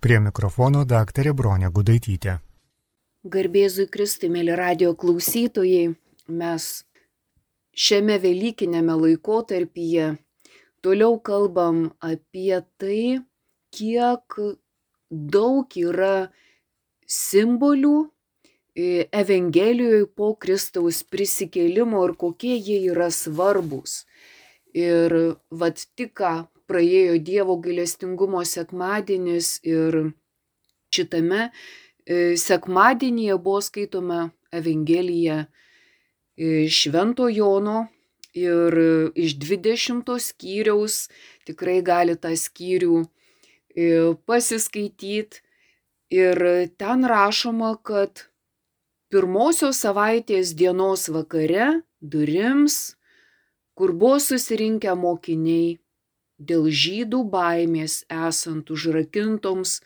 Prie mikrofono daktarė Bronė Gudaitytė. Garbėzui Kristui, mėly radio klausytojai, mes šiame Velykinėme laikotarpyje toliau kalbam apie tai, kiek daug yra simbolių e, Evangelijoje po Kristaus prisikėlimo ir kokie jie yra svarbus. Ir vad tik ką praėjo Dievo gailestingumo sekmadienis ir šitame e, sekmadienyje buvo skaitoma Evangelija e, Švento Jono ir iš 20 skyriaus tikrai gali tą skyrių e, pasiskaityti. Ir ten rašoma, kad pirmosios savaitės dienos vakare durims, kur buvo susirinkę mokiniai, dėl žydų baimės esant užrakintoms,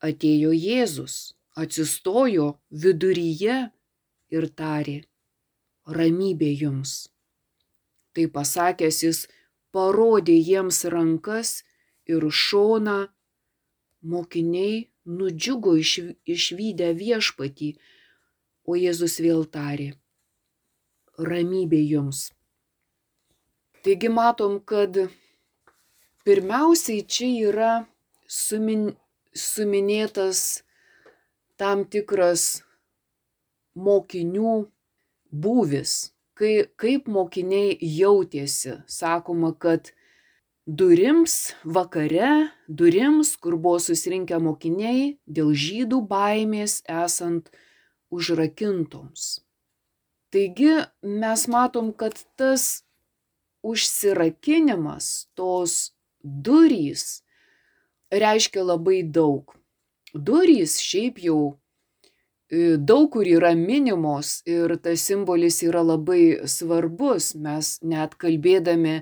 atėjo Jėzus, atsistojo viduryje ir tarė, ramybė jums. Tai pasakęs jis parodė jiems rankas ir šoną, mokiniai nudžiugo iš, išvykę viešpatį, o Jėzus vėl tarė, ramybė jums. Taigi matom, kad Pirmiausiai čia yra sumin, suminėtas tam tikras mokinių būvis, kai, kaip mokiniai jautėsi. Sakoma, kad durims vakare, durims, kur buvo susirinkę mokiniai, dėl žydų baimės esant užrakintoms. Taigi mes matom, kad tas užsirakinimas, tos durys reiškia labai daug. Durys šiaip jau e, daug kur yra minimos ir tas simbolis yra labai svarbus. Mes net kalbėdami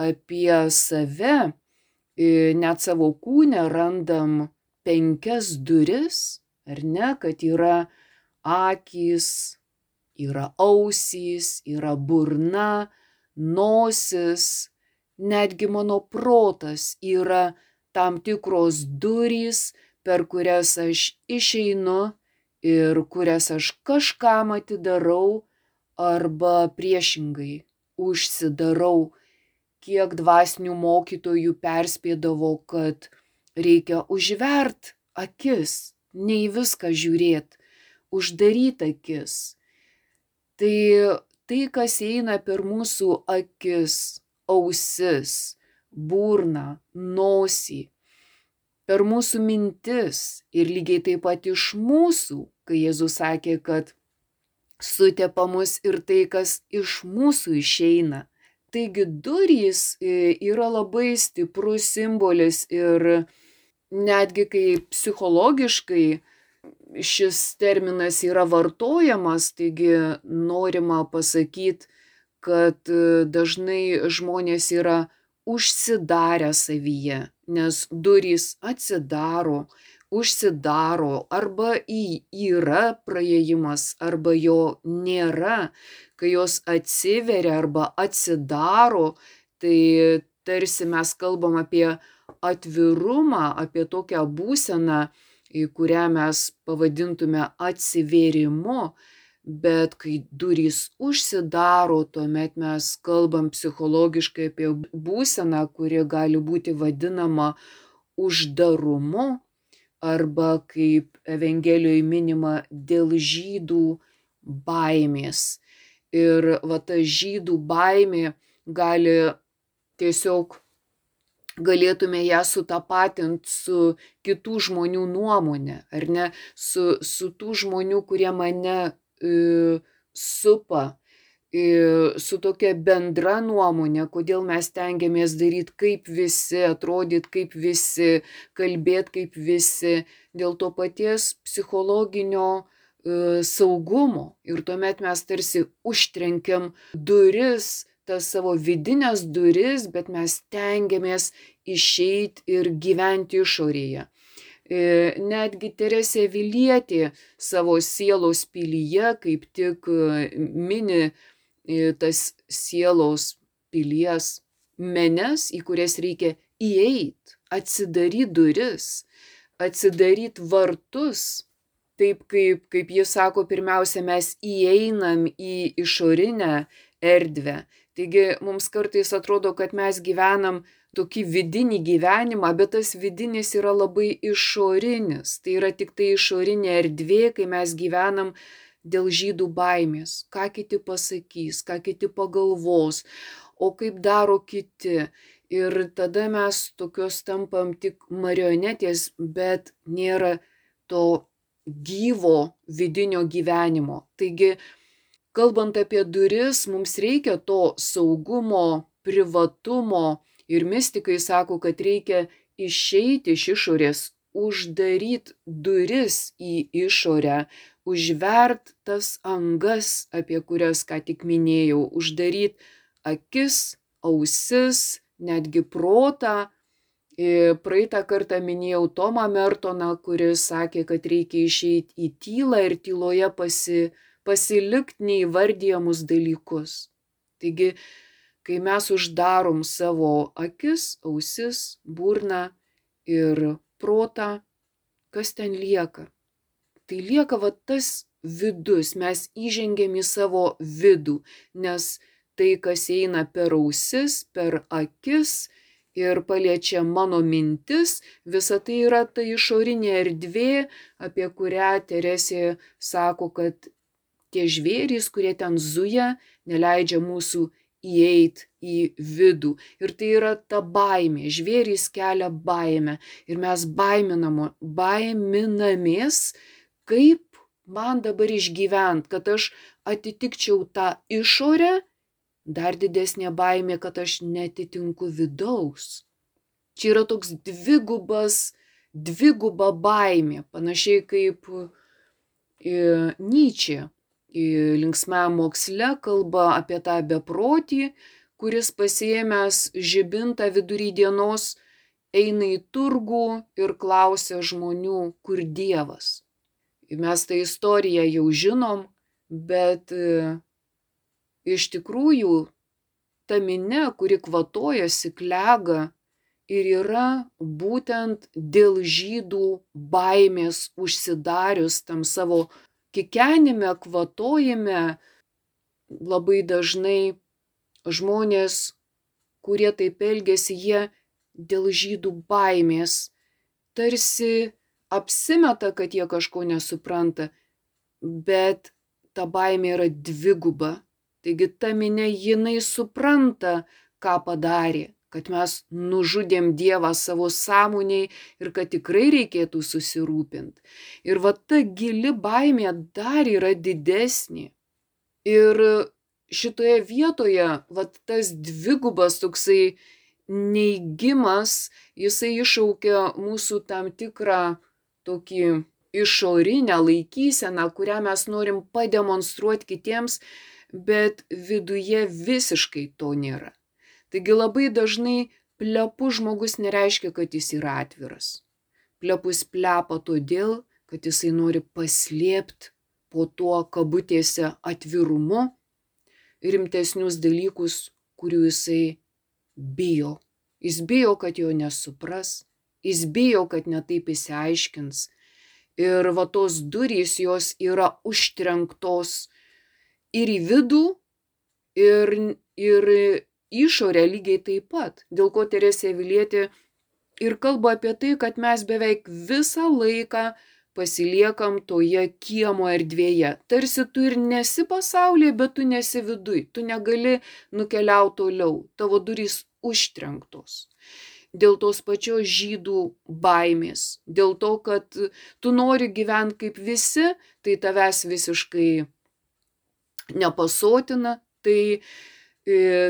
apie save, e, net savo kūnę randam penkias duris, ar ne, kad yra akys, yra ausys, yra burna, nosis, netgi mano protas yra tam tikros durys, per kurias aš išeinu ir kurias aš kažkam atidarau arba priešingai užsidarau. Kiek dvasinių mokytojų perspėdavo, kad reikia užvert akis, ne į viską žiūrėti, uždaryti akis. Tai tai, kas eina per mūsų akis, ausis, burną, nosį, per mūsų mintis ir lygiai taip pat iš mūsų, kai Jėzus sakė, kad sutepa mus ir tai, kas iš mūsų išeina. Taigi durys e, yra labai stiprus simbolis ir netgi kai psichologiškai šis terminas yra vartojamas, taigi norima pasakyti, kad e, dažnai žmonės yra užsidarę savyje, nes durys atsidaro, užsidaro, arba yra praėjimas, arba jo nėra. Kai jos atsiveria arba atsidaro, tai tarsi mes kalbam apie atvirumą, apie tokią būseną, kurią mes pavadintume atsivėrimu, bet kai durys užsidaro, tuomet mes kalbam psichologiškai apie būseną, kuri gali būti vadinama uždarumu arba kaip Evangelijoje minima dėl žydų baimės. Ir va ta žydų baimė gali tiesiog galėtume ją sutapatinti su kitų žmonių nuomonė, ar ne, su, su tų žmonių, kurie mane supa su tokia bendra nuomonė, kodėl mes tengiamės daryti kaip visi, atrodyti kaip visi, kalbėti kaip visi, dėl to paties psichologinio e, saugumo. Ir tuomet mes tarsi užtrenkiam duris, tas savo vidinės duris, bet mes tengiamės išeiti ir gyventi išorėje. E, netgi Teresė Vilietė savo sielos pilyje kaip tik e, mini e, tas sielos pilies menes, į kurias reikia įeiti, atsidaryti duris, atsidaryti vartus, taip kaip, kaip jis sako, pirmiausia, mes įeinam į išorinę erdvę. Taigi mums kartais atrodo, kad mes gyvenam tokį vidinį gyvenimą, bet tas vidinis yra labai išorinis. Tai yra tik tai išorinė erdvė, kai mes gyvenam dėl žydų baimės, ką kiti pasakys, ką kiti pagalvos, o kaip daro kiti. Ir tada mes tokios tampam tik marionetės, bet nėra to gyvo vidinio gyvenimo. Taigi, kalbant apie duris, mums reikia to saugumo, privatumo ir mystikai sako, kad reikia išeiti iš išorės, uždaryti duris į išorę, užvert tas angas, apie kurias ką tik minėjau, uždaryti akis, ausis, netgi protą. Praeitą kartą minėjau Tomą Mertoną, kuris sakė, kad reikia išeiti į tylą ir tyloje pasi, pasilikti neįvardyjamus dalykus. Taigi, kai mes uždarom savo akis, ausis, burną ir protą, kas ten lieka? Tai lieka va tas vidus, mes įžengėm į savo vidų, nes tai, kas eina per ausis, per akis ir paliečia mano mintis, visa tai yra ta išorinė erdvė, apie kurią Teresė sako, kad tie žvėrys, kurie ten zuja, neleidžia mūsų įeit į vidų. Ir tai yra ta baimė. Žvėrys kelia baimę. Ir mes baiminamo, baiminamės, kaip man dabar išgyvent, kad aš atitikčiau tą išorę, dar didesnė baimė, kad aš netitinku vidaus. Čia yra toks dvigubas, dviguba baimė, panašiai kaip Nyčia linksmame moksle kalba apie tą beprotį, kuris pasiemęs žibintą vidury dienos eina į turgų ir klausia žmonių, kur Dievas. Mes tą istoriją jau žinom, bet iš tikrųjų ta minė, kuri kvatojasi, klega ir yra būtent dėl žydų baimės užsidarius tam savo kikenime, kvatojime. Labai dažnai žmonės, kurie taip elgesi, jie dėl žydų baimės tarsi apsimeta, kad jie kažko nesupranta, bet ta baimė yra dviguba. Taigi ta minė jinai supranta, ką padarė, kad mes nužudėm Dievą savo sąmoniai ir kad tikrai reikėtų susirūpinti. Ir va ta gili baimė dar yra didesnė. Ir šitoje vietoje, va tas dvigubas toksai neigimas, jisai iššaukia mūsų tam tikrą tokį išorinę laikyseną, kurią mes norim pademonstruoti kitiems, bet viduje visiškai to nėra. Taigi labai dažnai plepus žmogus nereiškia, kad jis yra atviras. Plepus plepa todėl, kad jisai nori paslėpti po tuo kabutėse atvirumu rimtesnius dalykus, kurių jisai bijo. Jis bijo, kad jo nesupras, jis bijo, kad netaip įsiaiškins. Ir va tos durys jos yra užtrenktos ir į vidų, ir, ir išorę lygiai taip pat. Dėl ko Teresė Vilietė ir kalba apie tai, kad mes beveik visą laiką pasiliekam toje kiemo erdvėje. Tarsi tu ir nesi pasaulyje, bet tu nesi viduj. Tu negali nukeliauti toliau. Tavo durys užtrenktos. Dėl tos pačios žydų baimės. Dėl to, kad tu nori gyventi kaip visi, tai tavęs visiškai nepasotina. Tai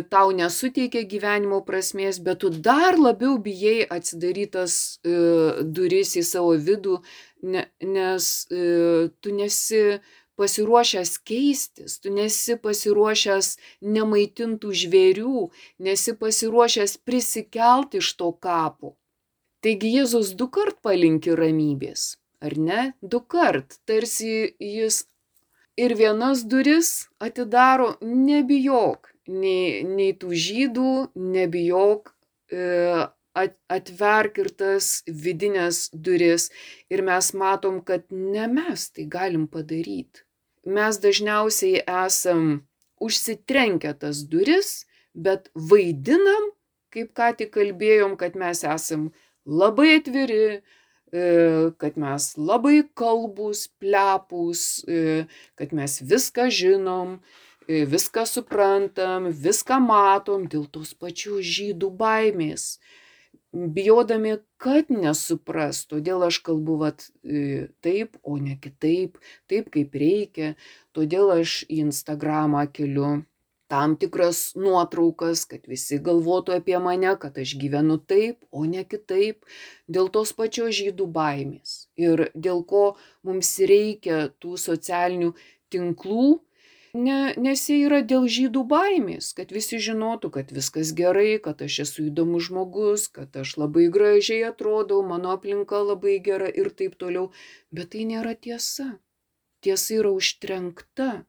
tau nesuteikia gyvenimo prasmės, bet tu dar labiau bijai atsidarytas duris į savo vidų, nes tu nesi pasiruošęs keistis, tu nesi pasiruošęs nemaitintų žvėrių, nesi pasiruošęs prisikelti iš to kapo. Taigi Jėzus du kart palinki ramybės, ar ne? Du kart, tarsi jis ir vienas duris atidaro, nebijok, nei, nei tų žydų, nebijok e, atverk ir tas vidinės duris ir mes matom, kad ne mes tai galim padaryti. Mes dažniausiai esam užsitrenkę tas duris, bet vaidinam, kaip ką tik kalbėjom, kad mes esam labai atviri, e, kad mes labai kalbus, plepus, e, kad mes viską žinom, viską suprantam, viską matom dėl tos pačios žydų baimės. Bijodami, kad nesupras, todėl aš kalbu vat, taip, o ne kitaip, taip kaip reikia, todėl aš į Instagramą keliu tam tikras nuotraukas, kad visi galvotų apie mane, kad aš gyvenu taip, o ne kitaip, dėl tos pačios žydų baimės. Ir dėl ko mums reikia tų socialinių tinklų, ne, nes jie yra dėl žydų baimės, kad visi žinotų, kad viskas gerai, kad aš esu įdomus žmogus, kad aš labai gražiai atrodau, mano aplinka labai gera ir taip toliau. Bet tai nėra tiesa. Tiesa yra užtrenkta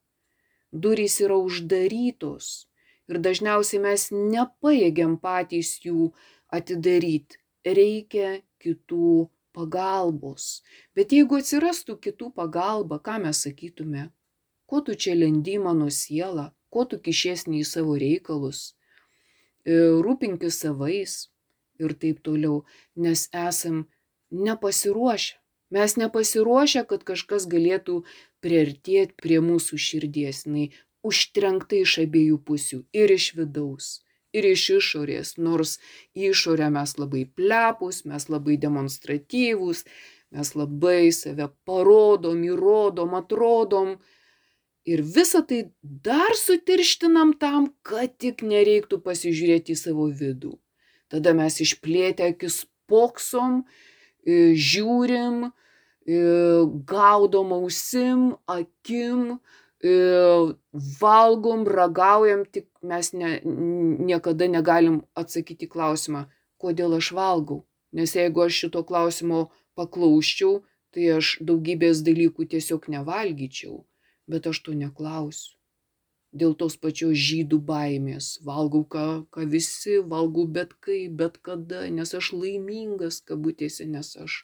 durys yra uždarytos ir dažniausiai mes nepajėgiam patys jų atidaryti. Reikia kitų pagalbos. Bet jeigu atsirastų kitų pagalba, ką mes sakytume? Ko tu čia lendi mano sielą, ko tu kišėsni į savo reikalus, e, rūpinki savais ir taip toliau, nes esam nepasiruošę. Mes nepasiruošę, kad kažkas galėtų priartėti prie mūsų širdies. Jis užtrenkta iš abiejų pusių - ir iš vidaus, ir iš išorės. Nors išorę mes labai plepus, mes labai demonstratyvūs, mes labai save parodom, įrodom, atrodom. Ir visą tai dar sutirštinam tam, kad tik nereiktų pasižiūrėti į savo vidų. Tada mes išplėtę akis poksom, e, žiūrim, gaudom ausim, akim, valgom, ragaujam, tik mes ne, niekada negalim atsakyti klausimą, kodėl aš valgau. Nes jeigu aš šito klausimo paklausčiau, tai aš daugybės dalykų tiesiog nevalgyčiau, bet aš to neklausiu. Dėl tos pačios žydų baimės. Valgau, ką, ką visi, valgau bet kaip, bet kada, nes aš laimingas, kabutėse, nes aš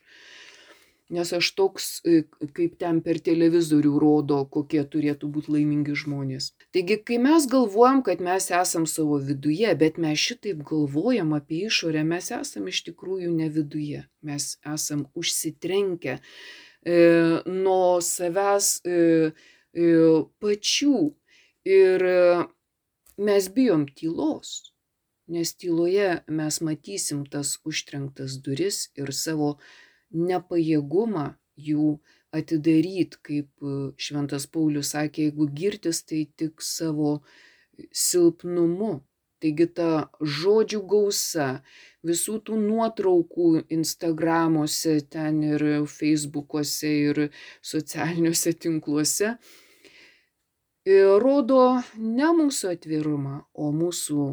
nes aš toks, e, kaip ten per televizorių rodo, kokie turėtų būti laimingi žmonės. Taigi, kai mes galvojam, kad mes esam savo viduje, bet mes šitaip galvojam apie išorę, mes esam iš tikrųjų ne viduje, mes esam užsitrenkę e, nuo savęs e, pačių ir e, mes bijom tylos. Nes tyloje mes matysim tas užtrenktas duris ir savo nepajėgumą jų atidaryt, kaip e, Šventas Paulius sakė, jeigu girtis, tai tik savo silpnumu. Taigi ta žodžių gausa, visų tų nuotraukų Instagramuose, ten ir Facebookuose, ir socialiniuose tinkluose, rodo ne mūsų atvirumą, o mūsų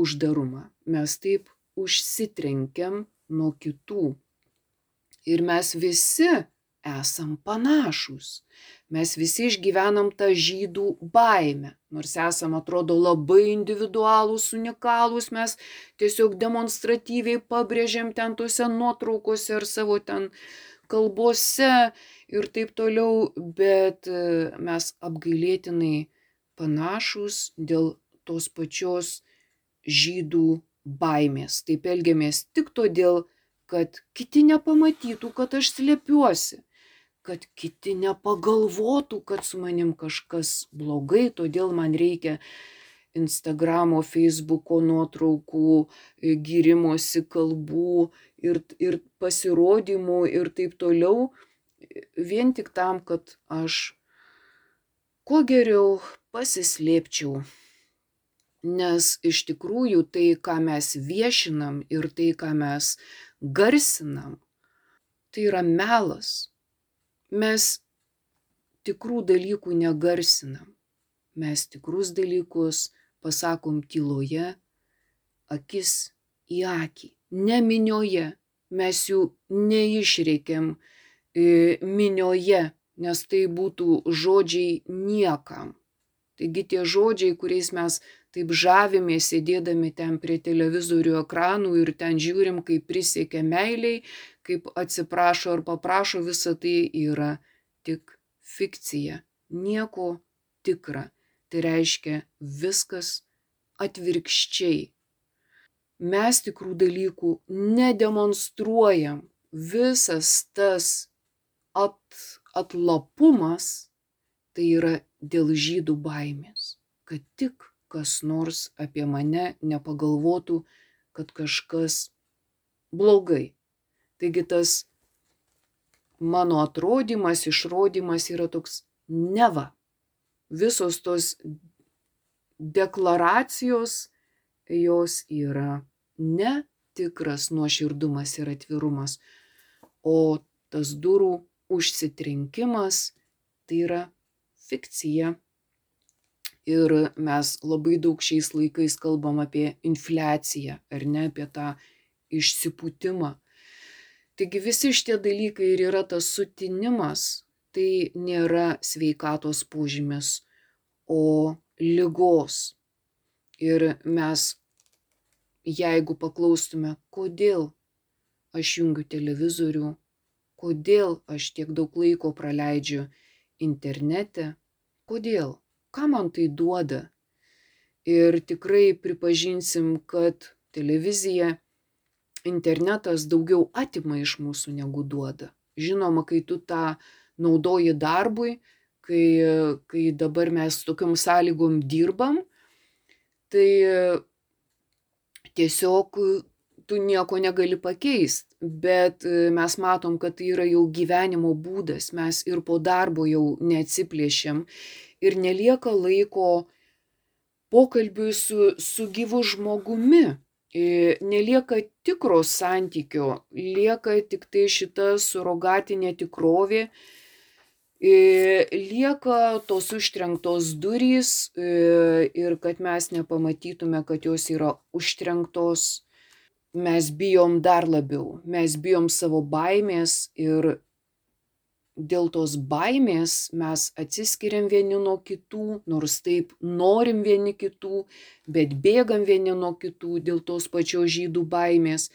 uždarumą. Mes taip užsitrenkiam nuo kitų Ir mes visi esam panašus. Mes visi išgyvenam tą žydų baimę. Nors esam, atrodo, labai individualūs, unikalūs, mes tiesiog demonstratyviai pabrėžiam ten tuose nuotraukose ar savo ten kalbose ir taip toliau, bet e, mes apgailėtinai panašus dėl tos pačios žydų baimės. Taip elgiamės tik todėl, kad kiti nepamatytų, kad aš slepiuosi, kad kiti nepagalvotų, kad su manim kažkas blogai, todėl man reikia Instagramo, Facebooko nuotraukų, gyrimosi kalbų ir, ir pasirodymų ir taip toliau, vien tik tam, kad aš kuo geriau pasislėpčiau nes iš tikrųjų tai, ką mes viešinam ir tai, ką mes garsinam, tai yra melas. Mes tikrų dalykų negarsinam. Mes tikrus dalykus pasakom tyloje, akis į akį, ne minioje. Mes jų neišreikiam e, minioje, nes tai būtų žodžiai niekam. Taigi tie žodžiai, kuriais mes taip žavimės sėdėdami ten prie televizorių ekranų ir ten žiūrim, kaip prisiekia meiliai, kaip atsiprašo ar paprašo, visa tai yra tik fikcija. Nieko tikra. Tai reiškia viskas atvirkščiai. Mes tikrų dalykų nedemonstruojam. Visas tas at, atlapumas tai yra dėl žydų baimės, kad tik kas nors apie mane nepagalvotų, kad kažkas blogai. Taigi tas mano atrodymas, išrodimas yra toks neva. Visos tos deklaracijos, jos yra netikras nuoširdumas ir atvirumas, o tas durų užsitrenkimas tai yra fikcija. Ir mes labai daug šiais laikais kalbam apie infliaciją, ar ne apie tą išsipūtimą. Taigi visi šitie dalykai ir yra tas sutinimas, tai nėra sveikatos požymis, o lygos. Ir mes, jeigu paklaustume, kodėl aš jungiu televizorių, kodėl aš tiek daug laiko praleidžiu internete, kodėl, ką man tai duoda. Ir tikrai pripažinsim, kad televizija, internetas daugiau atima iš mūsų negu duoda. Žinoma, kai tu tą naudoji darbui, kai, kai dabar mes tokiam sąlygom dirbam, tai tiesiog tu nieko negali pakeisti, bet e, mes matom, kad tai yra jau gyvenimo būdas, mes ir po darbo jau neatsiplėšiam ir nelieka laiko pokalbiui su, su gyvu žmogumi. E, nelieka tikro santykio, lieka tik tai šita surogatinė tikrovė, e, lieka tos užtrenktos durys ir kad mes nepamatytume, kad jos yra užtrenktos mes bijom dar labiau, mes bijom savo baimės ir dėl tos baimės mes atsiskiriam vieni nuo kitų, nors taip norim vieni kitų, bet bėgam vieni nuo kitų dėl tos pačios žydų baimės.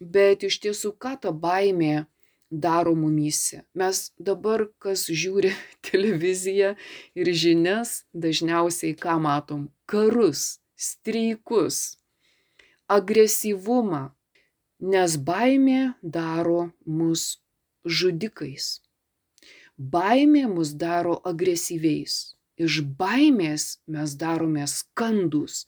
Bet iš tiesų, ką ta baimė daro mumyse? Mes dabar, kas žiūri televiziją ir žinias, dažniausiai ką matom? Karus, streikus, agresyvumą, nes baimė daro mus žudikais. Baimė mus daro agresyviais. Iš baimės mes darome skandus,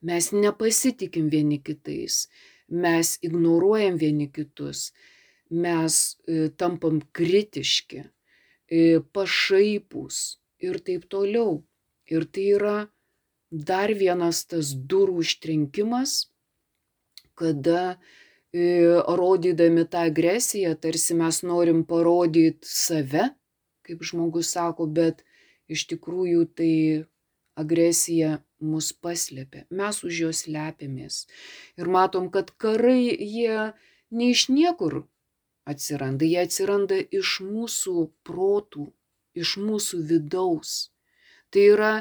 mes nepasitikim vieni kitais, mes ignoruojam vieni kitus, mes e, tampam kritiški, e, pašaipūs ir taip toliau. Ir tai yra dar vienas tas durų užtrenkimas, kada e, rodydami tą agresiją, tarsi mes norim parodyti save, kaip žmogus sako, bet iš tikrųjų tai agresija mus paslėpia, mes už jos lepiamės. Ir matom, kad karai jie ne iš niekur atsiranda, jie atsiranda iš mūsų protų, iš mūsų vidaus. Tai yra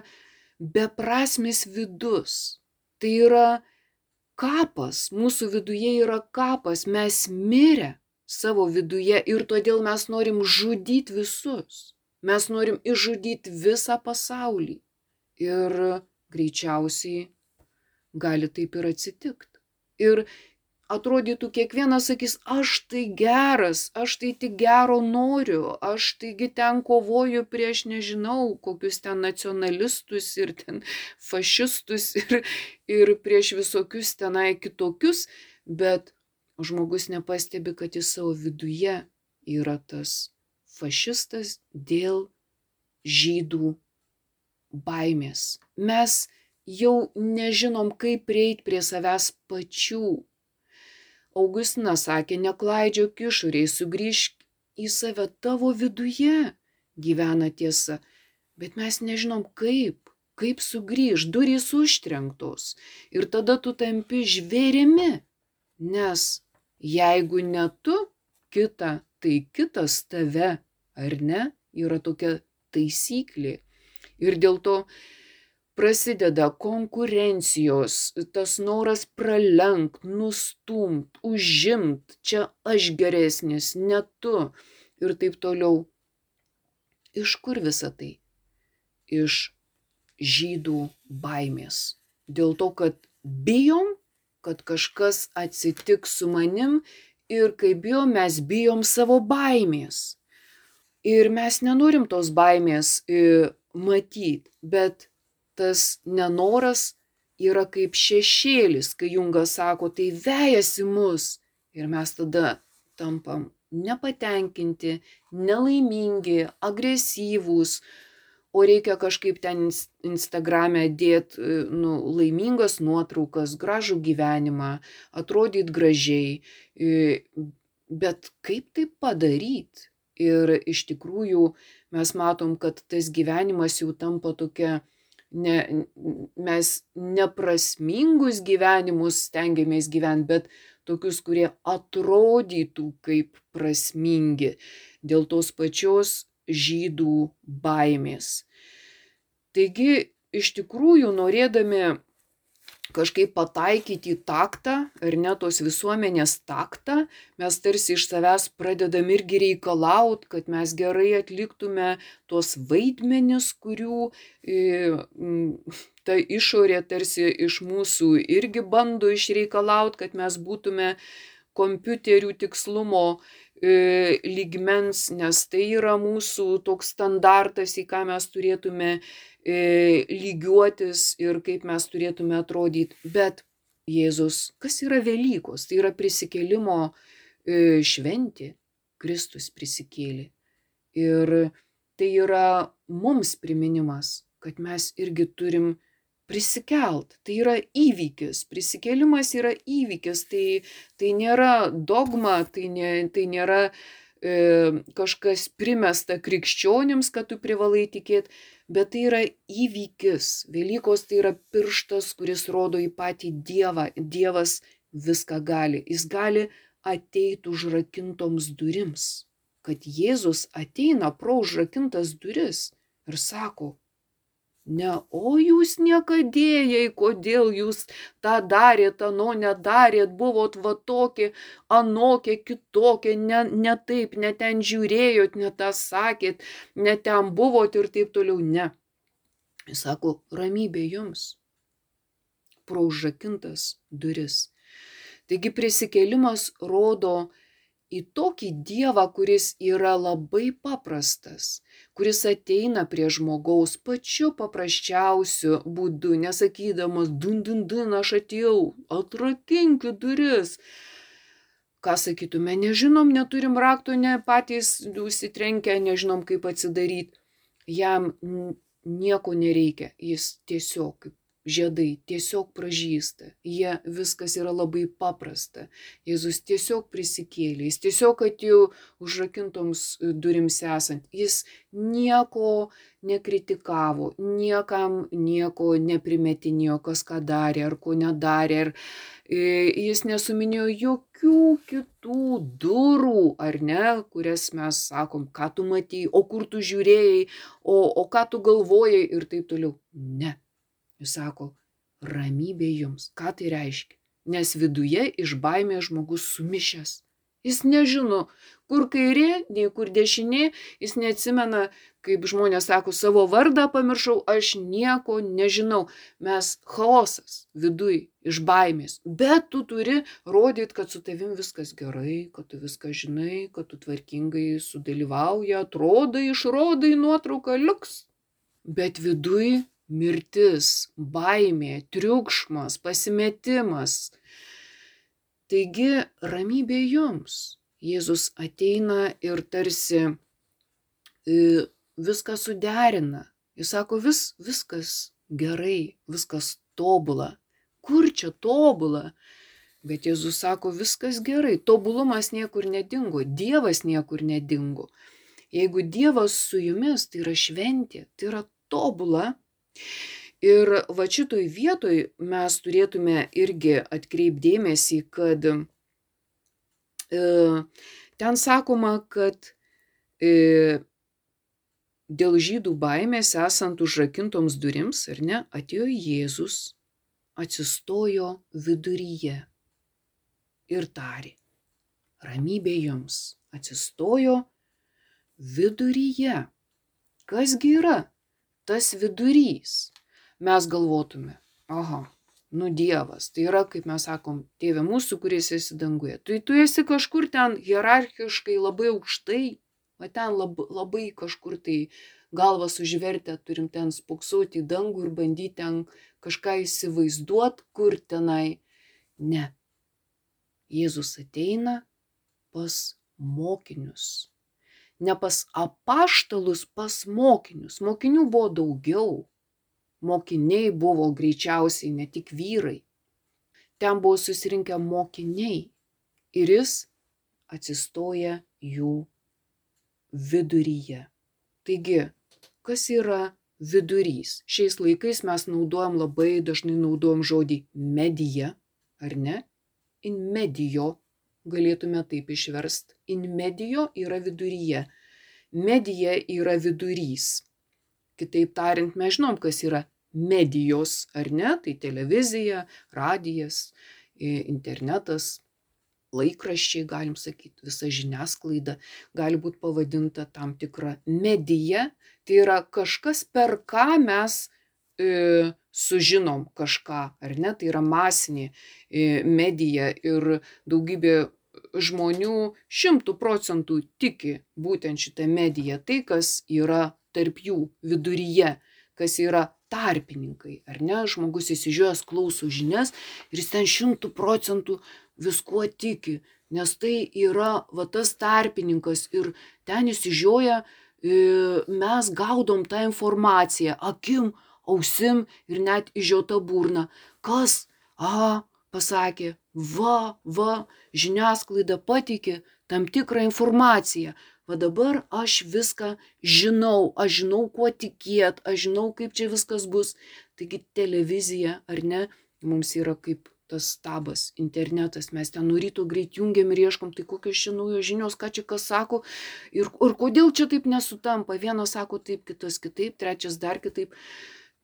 beprasmis vidus, tai yra kapas, mūsų viduje yra kapas, mes mirę savo viduje ir todėl mes norim žudyti visus. Mes norim išžudyti visą pasaulį. Ir greičiausiai gali taip ir atsitikti. Ir atrodytų kiekvienas sakys, aš tai geras, aš tai tik gero noriu, aš taigi ten kovoju prieš nežinau kokius ten nacionalistus ir ten fašistus ir, ir prieš visokius tenai kitokius, bet žmogus nepastebi, kad jis savo viduje yra tas fašistas dėl žydų baimės. Mes jau nežinom, kaip prieiti prie savęs pačių Augustinas sakė, neklaidžiok išoriai, sugrįžk į save tavo viduje gyvena tiesa, bet mes nežinom kaip, kaip sugrįž, durys užtrenktos ir tada tu tampi žvėrimi, nes jeigu ne tu, kita, tai kitas tave, ar ne, yra tokia taisyklė. Ir dėl to prasideda konkurencijos, tas noras pralenkt, nustumt, užimt, čia aš geresnis, ne tu ir taip toliau. Iš kur visa tai? Iš žydų baimės. Dėl to, kad bijom, kad kažkas atsitiks su manim ir kai bijom, mes bijom savo baimės. Ir mes nenorim tos baimės e, matyti, bet tas nenoras yra kaip šešėlis, kai Jungas sako, tai vejasi mus. Ir mes tada tampam nepatenkinti, nelaimingi, agresyvūs, o reikia kažkaip ten Instagram'e dėti nu, laimingas nuotraukas, gražų gyvenimą, atrodyti gražiai. Bet kaip tai padaryti? Ir iš tikrųjų mes matom, kad tas gyvenimas jau tampa tokia, ne, mes neprasmingus gyvenimus stengiamės gyventi, bet tokius, kurie atrodytų kaip prasmingi dėl tos pačios žydų baimės. Taigi, iš tikrųjų, norėdami kažkaip pataikyti į taktą, ar ne tos visuomenės taktą, mes tarsi iš savęs pradedam irgi reikalaut, kad mes gerai atliktume tuos vaidmenis, kurių e, ta išorė tarsi iš mūsų irgi bando išreikalaut, kad mes būtume kompiuterių tikslumo e, lygmens, nes tai yra mūsų toks standartas, į ką mes turėtume lygiuotis ir kaip mes turėtume atrodyti. Bet Jėzus, kas yra Velykos? Tai yra prisikėlimo e, šventė. Kristus prisikėlė. Ir tai yra mums priminimas, kad mes irgi turim prisikelt. Tai yra įvykis. Prisikėlimas yra įvykis. Tai, tai nėra dogma, tai, ne, tai nėra e, kažkas primesta krikščionims, kad tu privalai tikėti, bet tai yra įvykis. Velykos tai yra pirštas, kuris rodo į patį Dievą. Dievas viską gali. Jis gali ateiti užrakintoms durims. Kad Jėzus ateina pro užrakintas duris ir sako, Ne, o jūs niekadėjai, kodėl jūs tą darėt, ano nedarėt, buvot va tokie, anokie, kitokie, ne, ne taip, ne ten žiūrėjot, ne tą sakėt, ne ten buvot ir taip toliau. Ne. Jis sako, ramybė jums. Pro užrakintas duris. Taigi prisikėlimas rodo, į tokį Dievą, kuris yra labai paprastas, kuris ateina prie žmogaus pačiu paprasčiausiu būdu, nesakydamas, dun, dun, dun, aš atėjau, atrakinkit duris. Ką sakytume, nežinom, neturim rakto, ne patys užsitrenkę, nežinom, kaip atsidaryti. Jam nieko nereikia, jis tiesiog kaip žiedai tiesiog pražysta. Jie viskas yra labai paprasta. Jėzus tiesiog prisikėlė, jis tiesiog atėjo užrakintoms e, durims esant. Jis nieko nekritikavo, niekam nieko neprimetinėjo, kas ką darė ar ko nedarė. Ar, e, jis nesuminėjo jokių kitų durų, ar ne, kurias mes sakom, ką tu matėjai, o kur tu žiūrėjai, o, o ką tu galvojai ir taip toliau. Ne Jis sako, ramybė jums. Ką tai reiškia? Nes viduje iš baimės žmogus sumišęs. Jis nežino, kur kairė, nei kur dešinė, jis neatsimena, kaip žmonės sako, savo vardą pamiršau, aš nieko nežinau. Mes chaosas viduj iš baimės. Bet tu turi rodyti, kad su tavim viskas gerai, kad tu viską žinai, kad tu tvarkingai sudalyvauji, atrodai, išrodai nuotrauką, liuks. Bet viduj mirtis, baimė, triukšmas, pasimetimas. Taigi ramybė jums. Jėzus ateina ir tarsi e, viską suderina. Jis sako, vis, viskas gerai, viskas tobula. Kur čia tobula? Bet Jėzus sako, viskas gerai, tobulumas niekur nedingo, Dievas niekur nedingo. Jeigu Dievas su jumis, tai yra šventė, tai yra tobula, Ir va šitoj vietoj mes turėtume irgi atkreipdėmėsi, kad e, ten sakoma, kad e, dėl žydų baimės esant užrakintoms durims, ar ne, atėjo Jėzus, atsistojo viduryje ir tarė, ramybė jums, atsistojo viduryje. Kasgi yra tas vidurys? Mes galvotume, aha, nu Dievas, tai yra, kaip mes sakom, tėvė mūsų, kuris esi danguje. Tai tu esi kažkur ten hierarchiškai labai aukštai, va ten lab, labai kažkur tai galvas užvertę, turim ten spoksoti į dangų ir bandyti ten kažką įsivaizduot, kur tenai. Ne. Jėzus ateina pas mokinius. Ne pas apaštalus, pas mokinius. Mokinių buvo daugiau mokiniai buvo greičiausiai ne tik vyrai. Ten buvo susirinkę mokiniai ir jis atsistoja jų viduryje. Taigi, kas yra vidurys? Šiais laikais mes naudojam labai dažnai naudojam žodį medija, ar ne? In medijo galėtume taip išverst. In medijo yra viduryje. Medija yra vidurys. Kitaip tariant, mes žinom, kas yra medijos, ar ne? Tai televizija, radijas, internetas, laikraščiai, galim sakyti, visa žiniasklaida gali būti pavadinta tam tikra medija. Tai yra kažkas, per ką mes e, sužinom kažką, ar ne? Tai yra masinė e, medija ir daugybė žmonių šimtų procentų tiki būtent šitą mediją, tai kas yra tarp jų viduryje, kas yra tarpininkai, ar ne, žmogus įsižiūrėjęs klauso žinias ir jis ten šimtų procentų viskuo tiki, nes tai yra va tas tarpininkas ir ten įsižiūrėję mes gaudom tą informaciją akim, ausim ir net įžiota burna. Kas? A, pasakė, va, va, žiniasklaida pateikė tam tikrą informaciją va dabar aš viską žinau, aš žinau, kuo tikėt, aš žinau, kaip čia viskas bus. Taigi televizija, ar ne, mums yra kaip tas stabas, internetas, mes ten nuo ryto greit jungiam ir ieškom, tai kokios čia naujos žinios, ką čia kas sako ir, ir kodėl čia taip nesutampa. Vienas sako taip, kitas kitaip, trečias dar kitaip.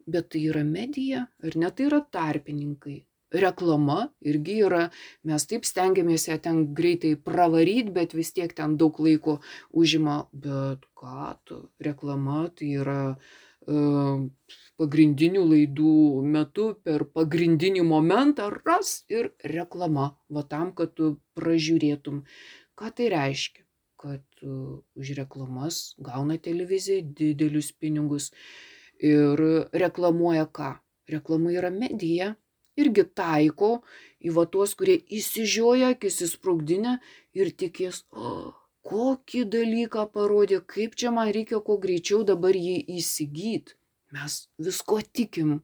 Bet tai yra medija, ar ne, tai yra tarpininkai. Reklama irgi yra, mes taip stengiamės ją ten greitai pravaryt, bet vis tiek ten daug laiko užima, bet ką tu, reklama tai yra uh, pagrindinių laidų metu per pagrindinį momentą ras ir reklama, va tam, kad tu pražiūrėtum. Ką tai reiškia? Kad uh, už reklamas gauna televizija didelius pinigus ir reklamuoja ką? Reklama yra medija, irgi taiko į va tuos, kurie įsižioja, akis įsprūkdinę ir tikės, o, kokį dalyką parodė, kaip čia man reikia kuo greičiau dabar jį įsigyti. Mes visko tikim.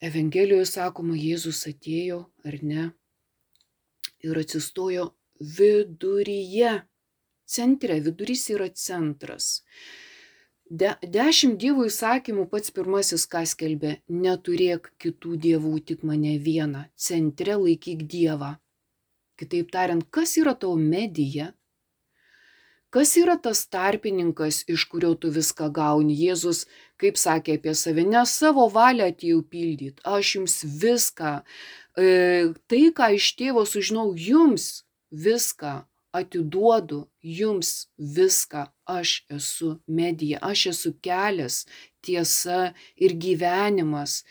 Evangelijoje sakoma, Jėzus atėjo, ar ne, ir atsistojo viduryje. Centre, vidurys yra centras. De, dešimt dievų įsakymų pats pirmasis, ką skelbė, neturėk kitų dievų, tik mane vieną, centre laikyk dievą. Kitaip tariant, kas yra tavo medija? Kas yra tas tarpininkas, iš kurio tu viską gauni? Jėzus, kaip sakė apie save, ne savo valią atėjau pildyti, aš jums viską, e, tai, ką iš tėvo sužinau, jums viską atiduodu jums viską, aš esu medija, aš esu kelias, tiesa ir gyvenimas.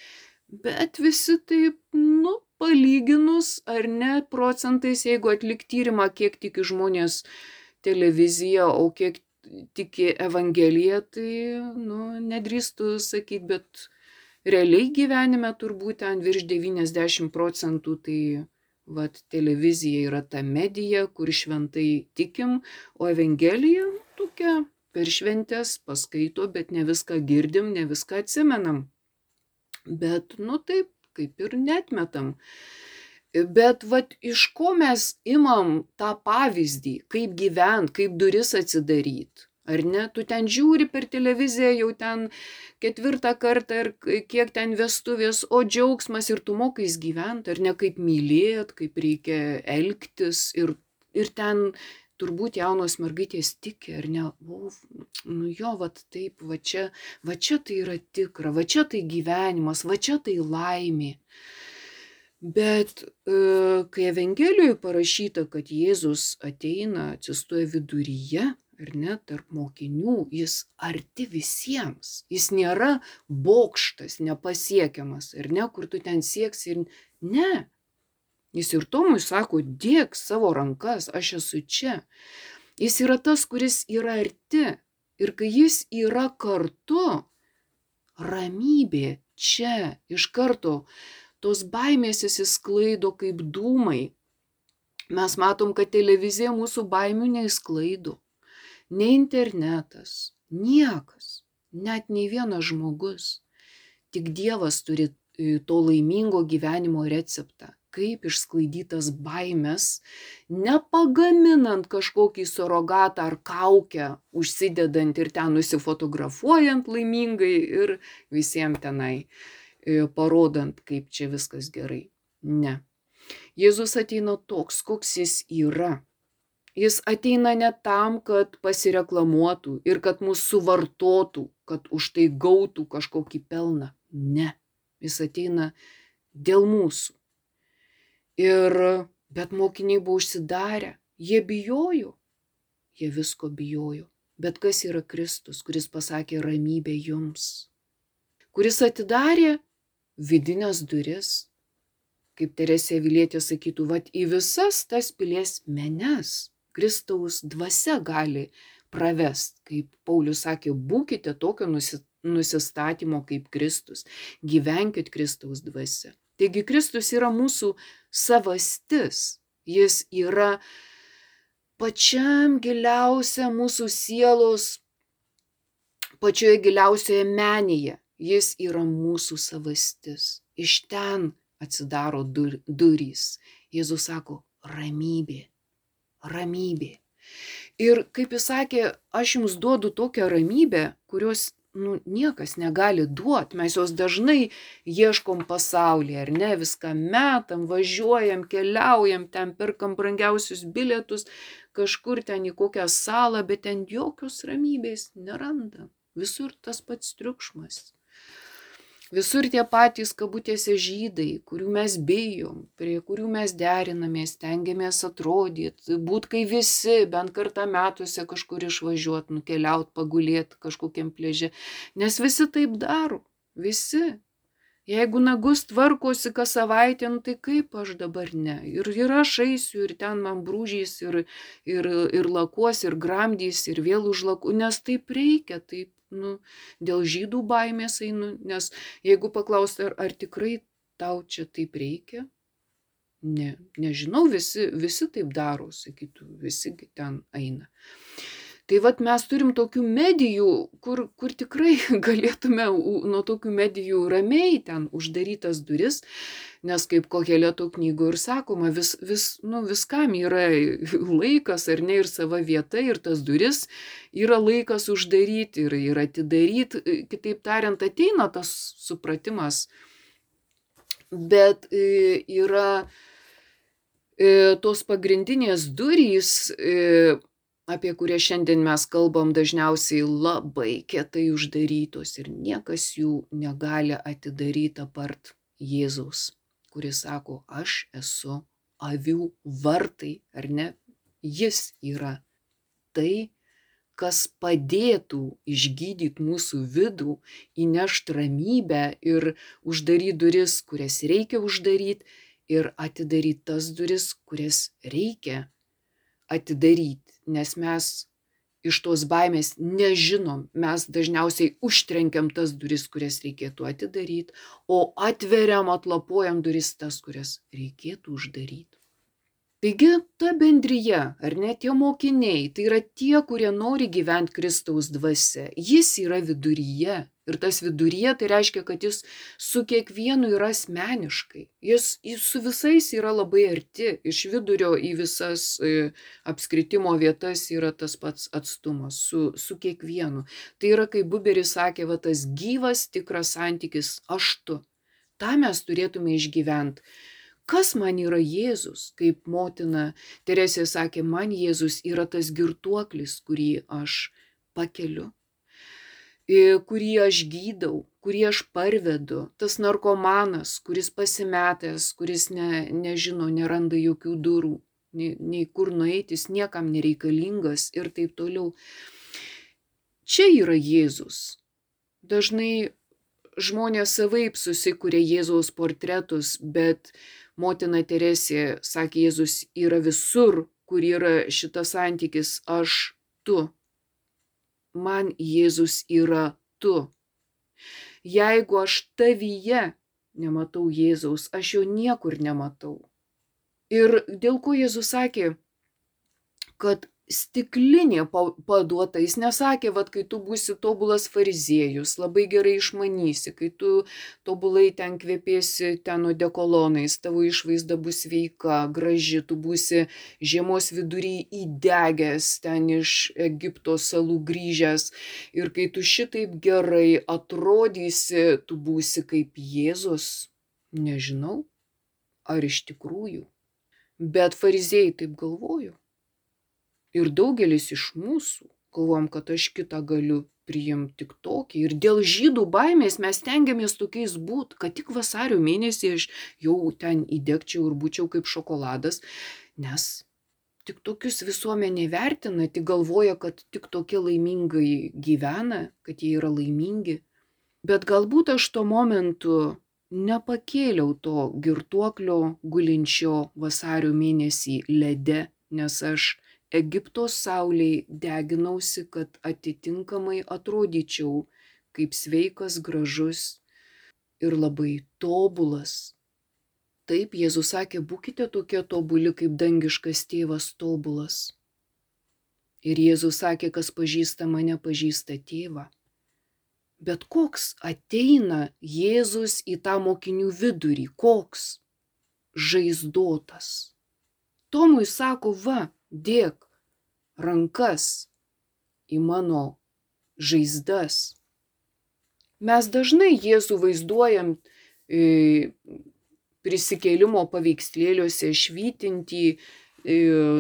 Bet visi taip, nu, palyginus ar ne procentais, jeigu atlik tyrimą, kiek tiki žmonės televiziją, o kiek tiki Evangeliją, tai, nu, nedrįstu sakyti, bet realiai gyvenime turbūt ten virš 90 procentų tai vat televizija yra ta medija, kur šventai tikim, o Evangelija tokia per šventės paskaito, bet ne viską girdim, ne viską atsimenam. Bet, nu taip, kaip ir netmetam. Bet vat iš ko mes imam tą pavyzdį, kaip gyvent, kaip duris atsidaryti? Ar ne? Tu ten žiūri per televiziją jau ten ketvirtą kartą ir kiek ten vestuvės, o džiaugsmas ir tu mokais gyventi, ar ne kaip mylėt, kaip reikia elgtis ir, ir ten turbūt jaunos mergaitės tiki, ar ne, o, nu jo, va taip, va čia, va čia tai yra tikra, va čia tai gyvenimas, va čia tai laimė. Bet e, kai Evangelijoje parašyta, kad Jėzus ateina, atsistoja viduryje, ar ne, tarp mokinių, jis arti visiems. Jis nėra bokštas, nepasiekiamas, ar ne, kur tu ten sieksi ir ne. Jis ir Tomui sako, dėk savo rankas, aš esu čia. Jis yra tas, kuris yra arti. Ir kai jis yra kartu, ramybė čia iš karto, tos baimės įsisklaido kaip dūmai. Mes matom, kad televizija mūsų baimių neįsklaido nei internetas, niekas, net nei vienas žmogus. Tik Dievas turi e, to laimingo gyvenimo receptą, kaip išsklaidytas baimės, nepagaminant kažkokį surogatą ar kaukę, užsidedant ir ten nusifotografuojant laimingai ir visiems tenai e, parodant, kaip čia viskas gerai. Ne. Jėzus ateina toks, koks jis yra Jis ateina ne tam, kad pasireklamuotų ir kad mūsų suvartotų, kad už tai gautų kažkokį pelną. Ne. Jis ateina dėl mūsų. Ir, bet mokiniai buvo užsidarę, jie bijojo, jie visko bijojo. Bet kas yra Kristus, kuris pasakė ramybę jums, kuris atidarė vidinės duris, kaip Teresė Vilietė sakytų, vad į visas tas pilies menes Kristaus dvasia gali pravest, kaip Paulius sakė, būkite tokio nusistatymo kaip Kristus, gyvenkit Kristaus dvasia. Taigi Kristus yra mūsų savastis, jis yra pačiam giliausia mūsų sielos, pačioje giliausioje menėje, jis yra mūsų savastis. Iš ten atsidaro dur, durys. Jėzus sako, ramybė, ramybė. Ir kaip jis sakė, aš jums duodu tokią ramybę, kurios nu, niekas negali duoti. Mes jos dažnai ieškom pasaulyje, ar ne, viską metam, važiuojam, keliaujam, ten perkam brangiausius bilietus, kažkur ten į kokią salą, bet ten jokios ramybės nerandam. Visur tas pats triukšmas. Visur tie patys kabutėse žydai, kurių mes bijom, prie kurių mes derinamės, tengiamės atrodyti, būt kai visi bent kartą metuose kažkur išvažiuot, nukeliaut, pagulėt kažkokiam plėžė. Nes visi taip daro, visi. Jeigu nagus tvarkosi kas savaitę, nu tai kaip aš dabar ne. Ir, ir aš eisiu, ir ten man brūžys, ir, ir, ir lakuos, ir gramdys, ir vėl užlaku, nes taip reikia, taip nu, dėl žydų baimės einu, nes jeigu paklausti, ar, ar tikrai tau čia taip reikia, ne, nežinau, visi, visi taip daro, sakytų, visi ten eina. Tai vad mes turim tokių medijų, kur, kur tikrai galėtume nuo tokių medijų ramiai ten uždarytas duris, nes kaip kohelėto knygų ir sakoma, vis, vis, nu, viskam yra laikas ar ne ir sava vieta ir tas duris yra laikas uždaryti ir, ir atidaryti, kitaip tariant, ateina tas supratimas, bet e, yra e, tos pagrindinės durys e, apie kurias šiandien mes kalbam, dažniausiai labai kietai uždarytos ir niekas jų negali atidaryti apart Jėzaus, kuris sako, aš esu avių vartai, ar ne? Jis yra tai, kas padėtų išgydyti mūsų vidų, įnešti ramybę ir uždaryti duris, kurias reikia uždaryti ir atidaryti tas duris, kurias reikia atidaryti nes mes iš tos baimės nežinom, mes dažniausiai užtrenkiam tas duris, kurias reikėtų atidaryti, o atveriam, atlapuojam duris tas, kurias reikėtų uždaryti. Taigi ta bendryje, ar ne tie mokiniai, tai yra tie, kurie nori gyventi Kristaus dvasia. Jis yra viduryje, Ir tas viduryje tai reiškia, kad jis su kiekvienu yra asmeniškai. Jis, jis su visais yra labai arti. Iš vidurio į visas e, apskritimo vietas yra tas pats atstumas su, su kiekvienu. Tai yra, kaip Buberis sakė, va tas gyvas tikras santykis aš tu. Ta mes turėtume išgyventi kas man yra Jėzus, kaip motina Teresė sakė, man Jėzus yra tas girtuoklis, kurį aš pakeliu kurį aš gydau, kurį aš parvedu, tas narkomanas, kuris pasimetęs, kuris ne, nežino, neranda jokių durų, nei, nei kur nueiti, jis niekam nereikalingas ir taip toliau. Čia yra Jėzus. Dažnai žmonės savaip susikūrė Jėzaus portretus, bet motina Teresė sakė, Jėzus yra visur, kur yra šitas santykis aš, tu man Jėzus yra tu. Jeigu aš tavyje nematau Jėzaus, aš jo niekur nematau. Ir dėl ko Jėzus sakė, kad stiklinė paduota. Jis nesakė, vad, kai tu būsi tobulas fariziejus, labai gerai išmanysi, kai tu tobulai ten kvepėsi ten odekolonais, tavo išvaizda bus sveika, graži, tu būsi žiemos vidury įdegęs ten iš Egipto salų grįžęs. Ir kai tu šitaip gerai atrodysi, tu būsi kaip Jėzus. Nežinau, ar iš tikrųjų. Bet fariziejai taip galvojo. Ir daugelis iš mūsų galvojam, kad aš kitą galiu priimti tik tokį. Ir dėl žydų baimės mes tengiamės tokiais būt, kad tik vasario mėnesį aš jau ten įdėkčiau ir būčiau kaip šokoladas, nes tik tokius visuomenė vertina, tik galvoja, kad tik tokie laimingai gyvena, kad jie yra laimingi. Bet galbūt aš tuo momentu nepakėliau to girtuoklio gulinčio vasario mėnesį lede, nes aš Egipto saulėj deginausi, kad atitinkamai atrodyčiau kaip sveikas, gražus ir labai tobulas. Taip Jėzus sakė, būkite tokie tobuli, kaip dangiškas tėvas tobulas. Ir Jėzus sakė, kas pažįsta mane, pažįsta tėvą. Bet koks ateina Jėzus į tą mokinių vidurį, koks žaizdotas. Tomui sako, va, dėk rankas į mano žaizdas. Mes dažnai Jėzų vaizduojam e, prisikėlimo paveikslėliuose švytinti e,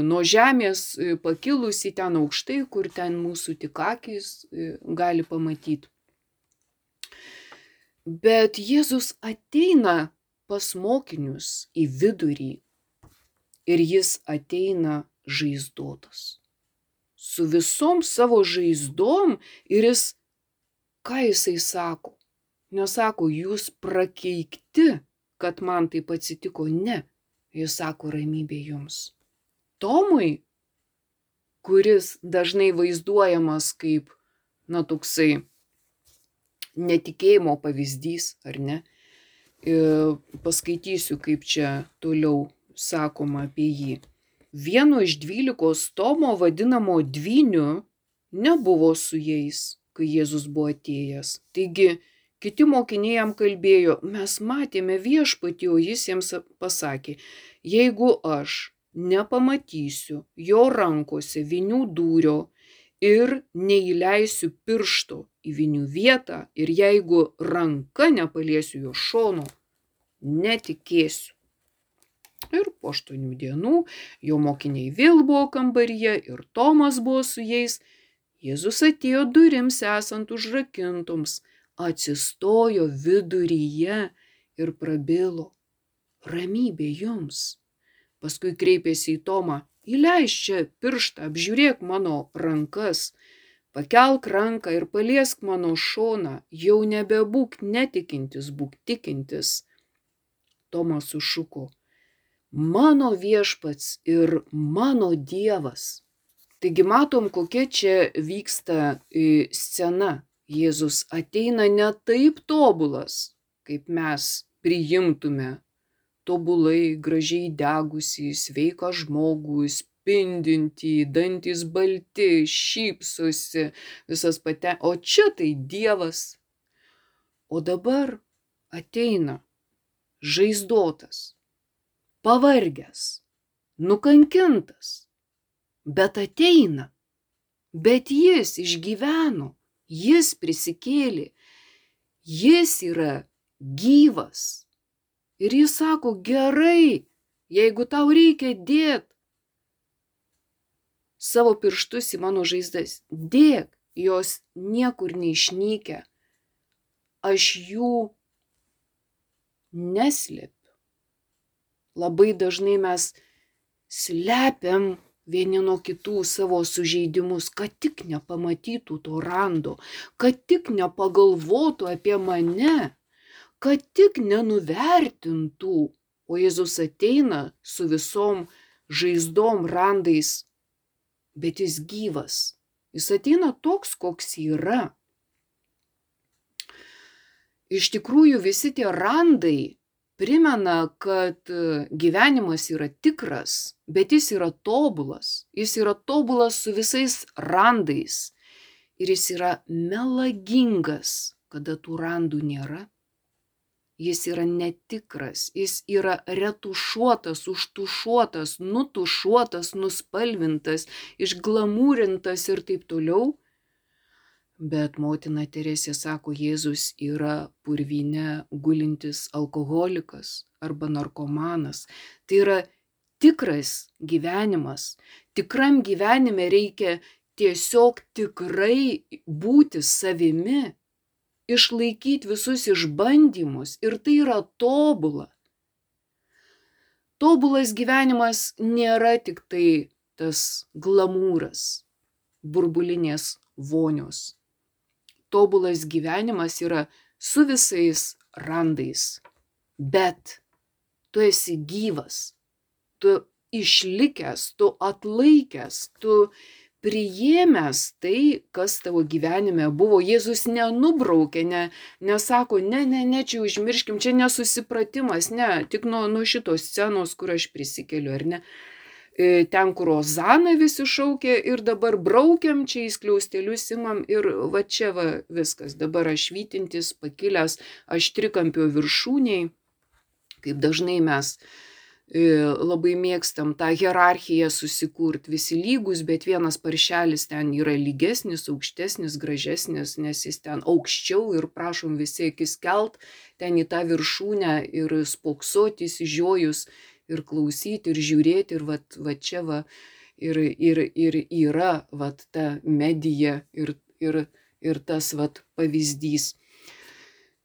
nuo žemės e, pakilusi ten aukštai, kur ten mūsų tik akis gali pamatyti. Bet Jėzus ateina pas mokinius į vidurį ir jis ateina žaizdotas. Su visom savo žaizdom ir jis, ką jisai sako? Nesako, jūs prakeikti, kad man taip atsitiko, ne. Jis sako ramybė jums. Tomui, kuris dažnai vaizduojamas kaip, na, toksai netikėjimo pavyzdys, ar ne? Ir paskaitysiu, kaip čia toliau sakoma apie jį. Vieno iš dvylikos Tomo vadinamo dvyniu nebuvo su jais, kai Jėzus buvo atėjęs. Taigi kiti mokiniai jam kalbėjo, mes matėme viešpatį, o jis jiems pasakė, jeigu aš nepamatysiu jo rankose vinių dūrio ir neįleisiu piršto į vinių vietą ir jeigu ranka nepaliesiu jo šono, netikėsiu. Ir po aštuonių dienų jo mokiniai vėl buvo kambaryje ir Tomas buvo su jais. Jėzus atėjo durims esant užrakintoms, atsistojo viduryje ir prabilo. Ramybė jums. Paskui kreipėsi į Tomą. Įleisk čia pirštą, apžiūrėk mano rankas. Pakelk ranką ir paliesk mano šoną, jau nebebūk netikintis, būk tikintis. Tomas sušuko mano viešpats ir mano Dievas. Taigi matom, kokia čia vyksta e, scena. Jėzus ateina ne taip tobulas, kaip mes priimtume tobulai, gražiai degusį, sveiką žmogų, spindintį, dantis balti, šypsosi, visas pate. O čia tai Dievas. O dabar ateina žaizdotas, pavargęs, nukankintas, bet ateina, bet jis išgyveno, jis prisikėlė, jis yra gyvas, Ir jis sako, gerai, jeigu tau reikia dėt savo pirštus į mano žaizdas, dėk, jos niekur neišnykia. Aš jų neslėpiu. Labai dažnai mes slepiam vieni nuo kitų savo sužeidimus, kad tik nepamatytų to rando, kad tik nepagalvotų apie mane, kad tik nenuvertintų. O Jėzus ateina su visom žaizdom randais, bet jis gyvas. Jis ateina toks, koks yra. Iš tikrųjų, visi tie randai primena, kad gyvenimas yra tikras, bet jis yra tobulas. Jis yra tobulas su visais randais. Ir jis yra melagingas, kada tų randų nėra. Jis yra netikras, jis yra retušuotas, užtušuotas, nutušuotas, nuspalvintas, išglamūrintas ir taip toliau. Bet motina Teresė sako, Jėzus yra purvinė gulintis alkoholikas arba narkomanas. Tai yra tikras gyvenimas. Tikram gyvenime reikia tiesiog tikrai būti savimi, išlaikyti visus išbandymus ir tai yra tobula. Tobulas gyvenimas nėra tik tai tas glamūras, burbulinės vonios tobulas gyvenimas yra su visais randais. Bet tu esi gyvas, tu išlikęs, tu atlaikęs, tu priėmęs tai, kas tavo gyvenime buvo. Jėzus nenubraukė, ne, nesako, ne, ne, ne, čia užmirškim, čia nesusipratimas, ne, tik nuo, nuo šitos scenos, kur aš prisikeliu, ar ne. E, ten, kur Ozana visi šaukė ir dabar braukiam čia į skliaustelius imam ir va čia va viskas. Dabar aš vytintis, pakilęs, aš trikampio viršūniai, kaip dažnai mes e, labai mėgstam tą hierarchiją susikurti, visi lygus, bet vienas paršelis ten yra lygesnis, aukštesnis, gražesnis, nes jis ten aukščiau ir prašom visi akis kelt ten į tą viršūnę ir spoksoti įsižiojus ir klausyti, ir žiūrėti, ir va, va čia va, ir, ir, ir yra va ta medija ir, ir, ir tas va pavyzdys.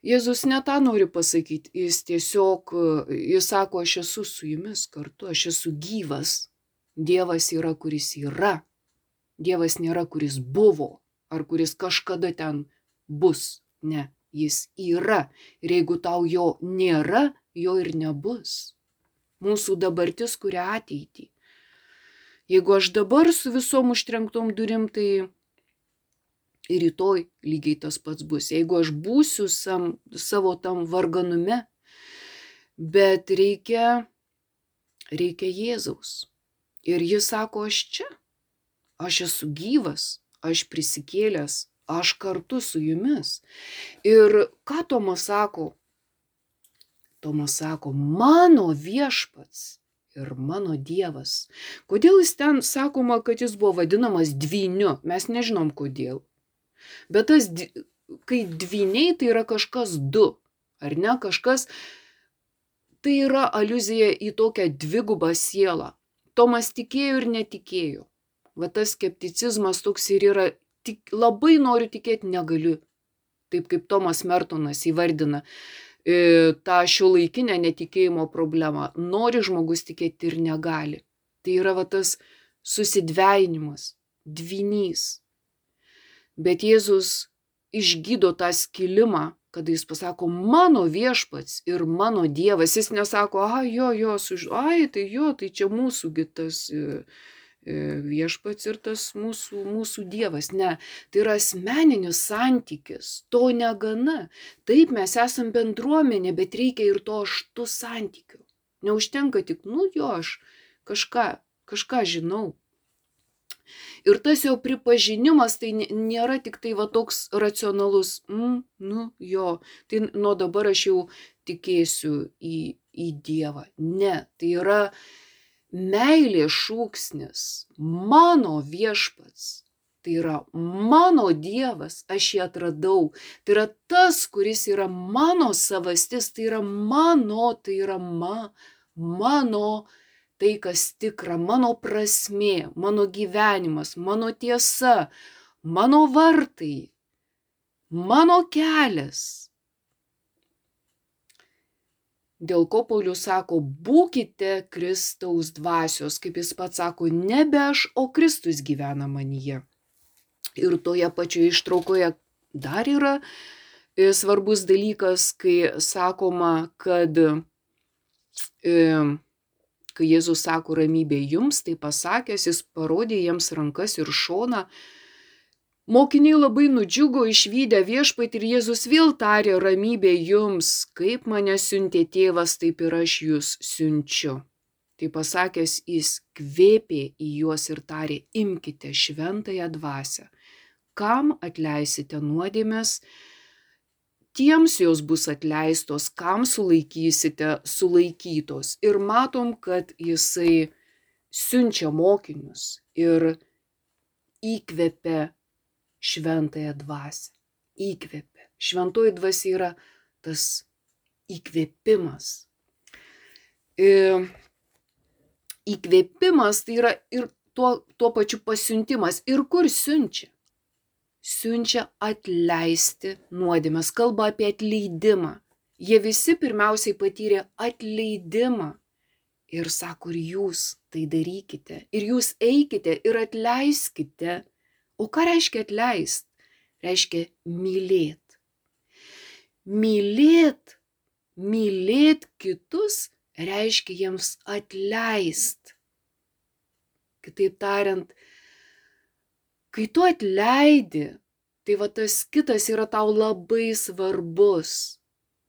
Jėzus ne tą nori pasakyti, jis tiesiog, jis sako, aš esu su jumis kartu, aš esu gyvas. Dievas yra, kuris yra. Dievas nėra, kuris buvo, ar kuris kažkada ten bus. Ne, jis yra. Ir jeigu tau jo nėra, jo ir nebus mūsų dabartis kuria ateitį. Jeigu aš dabar su visom užtrenktom durim, tai ir rytoj lygiai tas pats bus. Jeigu aš būsiu sam, savo tam varganume, bet reikia, reikia Jėzaus. Ir jis sako, aš čia, aš esu gyvas, aš prisikėlęs, aš kartu su jumis. Ir ką Tomas sako, Tomas sako, mano viešpats ir mano Dievas. Kodėl jis ten sakoma, kad jis buvo vadinamas dvyniu, mes nežinom kodėl. Bet tas, kai dvyniai, tai yra kažkas du, ar ne, kažkas, tai yra aluzija į tokią dvigubą sielą. Tomas tikėjo ir netikėjo. Va tas skepticizmas toks ir yra, tik, labai noriu tikėti, negaliu. Taip kaip Tomas Mertonas įvardina, tą šiuolaikinę netikėjimo problemą. Nori žmogus tikėti ir negali. Tai yra va tas susidvejinimas, dvinys. Bet Jėzus išgydo tą skilimą, kada jis pasako mano viešpats ir mano dievas. Jis nesako, ai jo, jo, suž... ai tai jo, tai čia mūsųgi tas E, viešpats ir tas mūsų, mūsų Dievas. Ne, tai yra asmeninis santykis, to negana. Taip, mes esam bendruomenė, bet reikia ir to aštų santykių. Neužtenka tik, nu jo, aš kažką, kažką žinau. Ir tas jo pripažinimas tai nėra tik tai va toks racionalus, mm, nu jo, tai nuo dabar aš jau tikėsiu į, į Dievą. Ne, tai yra uh, meilės šūksnis, mano viešpats Tai yra mano Dievas, aš jį atradau. Tai yra tas, kuris yra mano savastis, tai yra mano, tai yra ma, mano, tai kas tikra, mano prasme, mano gyvenimas, mano tiesa, mano vartai, mano kelias. Dėl ko Paulius sako, būkite Kristaus dvasios, kaip jis pats sako, nebe aš, o Kristus gyvena manyje. Ir toje pačioje ištraukoje dar yra e, svarbus dalykas, kai sakoma, kad e, kai Jėzus sako ramybė jums, tai pasakęs, jis parodė jiems rankas ir šoną, Mokiniai labai nudžiugo išvykę viešpat ir Jėzus vėl tarė ramybė jums, kaip mane siuntė tėvas, taip ir aš jūs siunčiu. Tai pasakęs, jis kvėpė į juos ir tarė, imkite šventąją dvasę. Kam atleisite nuodėmės, tiems jos bus atleistos, kam sulaikysite, sulaikytos. Ir matom, kad jisai siunčia mokinius ir įkvepia šventąją dvasę. Įkvėpia. Šventoji dvasia yra tas įkvėpimas. Įkvėpimas tai yra ir tuo, tuo pačiu pasiuntimas. Ir kur siunčia? Siunčia atleisti nuodėmės. Kalba apie atleidimą. Jie visi pirmiausiai patyrė atleidimą. Ir sako, ir jūs tai darykite. Ir jūs eikite ir atleiskite O ką reiškia atleist? Reiškia mylėt. Mylėt, mylėt kitus reiškia jiems atleist. Kitaip tariant, kai tu atleidi, tai va tas kitas yra tau labai svarbus.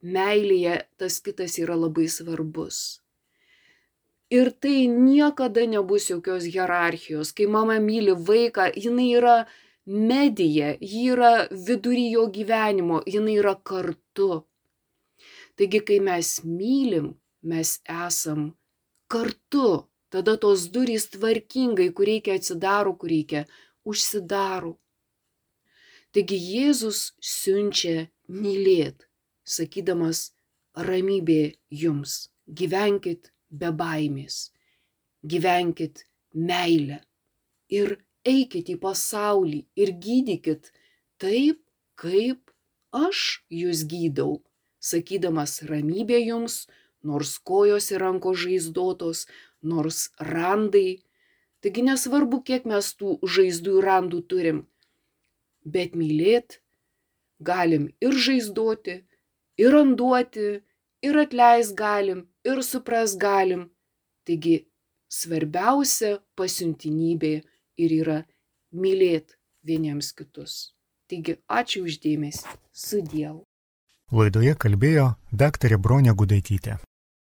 Meilėje tas kitas yra labai svarbus. Ir tai niekada nebus jokios hierarchijos. Kai mama myli vaiką, jinai yra medija, ji yra vidury jo gyvenimo, jinai yra kartu. Taigi, kai mes mylim, mes esam kartu. Tada tos durys tvarkingai, kur reikia atsidaro, kur reikia užsidaro. Taigi Jėzus siunčia mylėt, sakydamas ramybė jums, gyvenkit be baimės. Gyvenkit meilę ir eikit į pasaulį ir gydykit taip, kaip aš jūs gydau, sakydamas ramybė jums, nors kojos ir rankos žaizdotos, nors randai. Taigi nesvarbu, kiek mes tų žaizdų ir randų turim, bet mylėt galim ir žaizdoti, ir randuoti, ir atleis galim, ir supras galim. Taigi svarbiausia pasiuntinybė ir yra mylėti vieniems kitus. Taigi ačiū uždėmesi. Su Dievu. Laidoje kalbėjo daktarė Bronė Gudaitytė.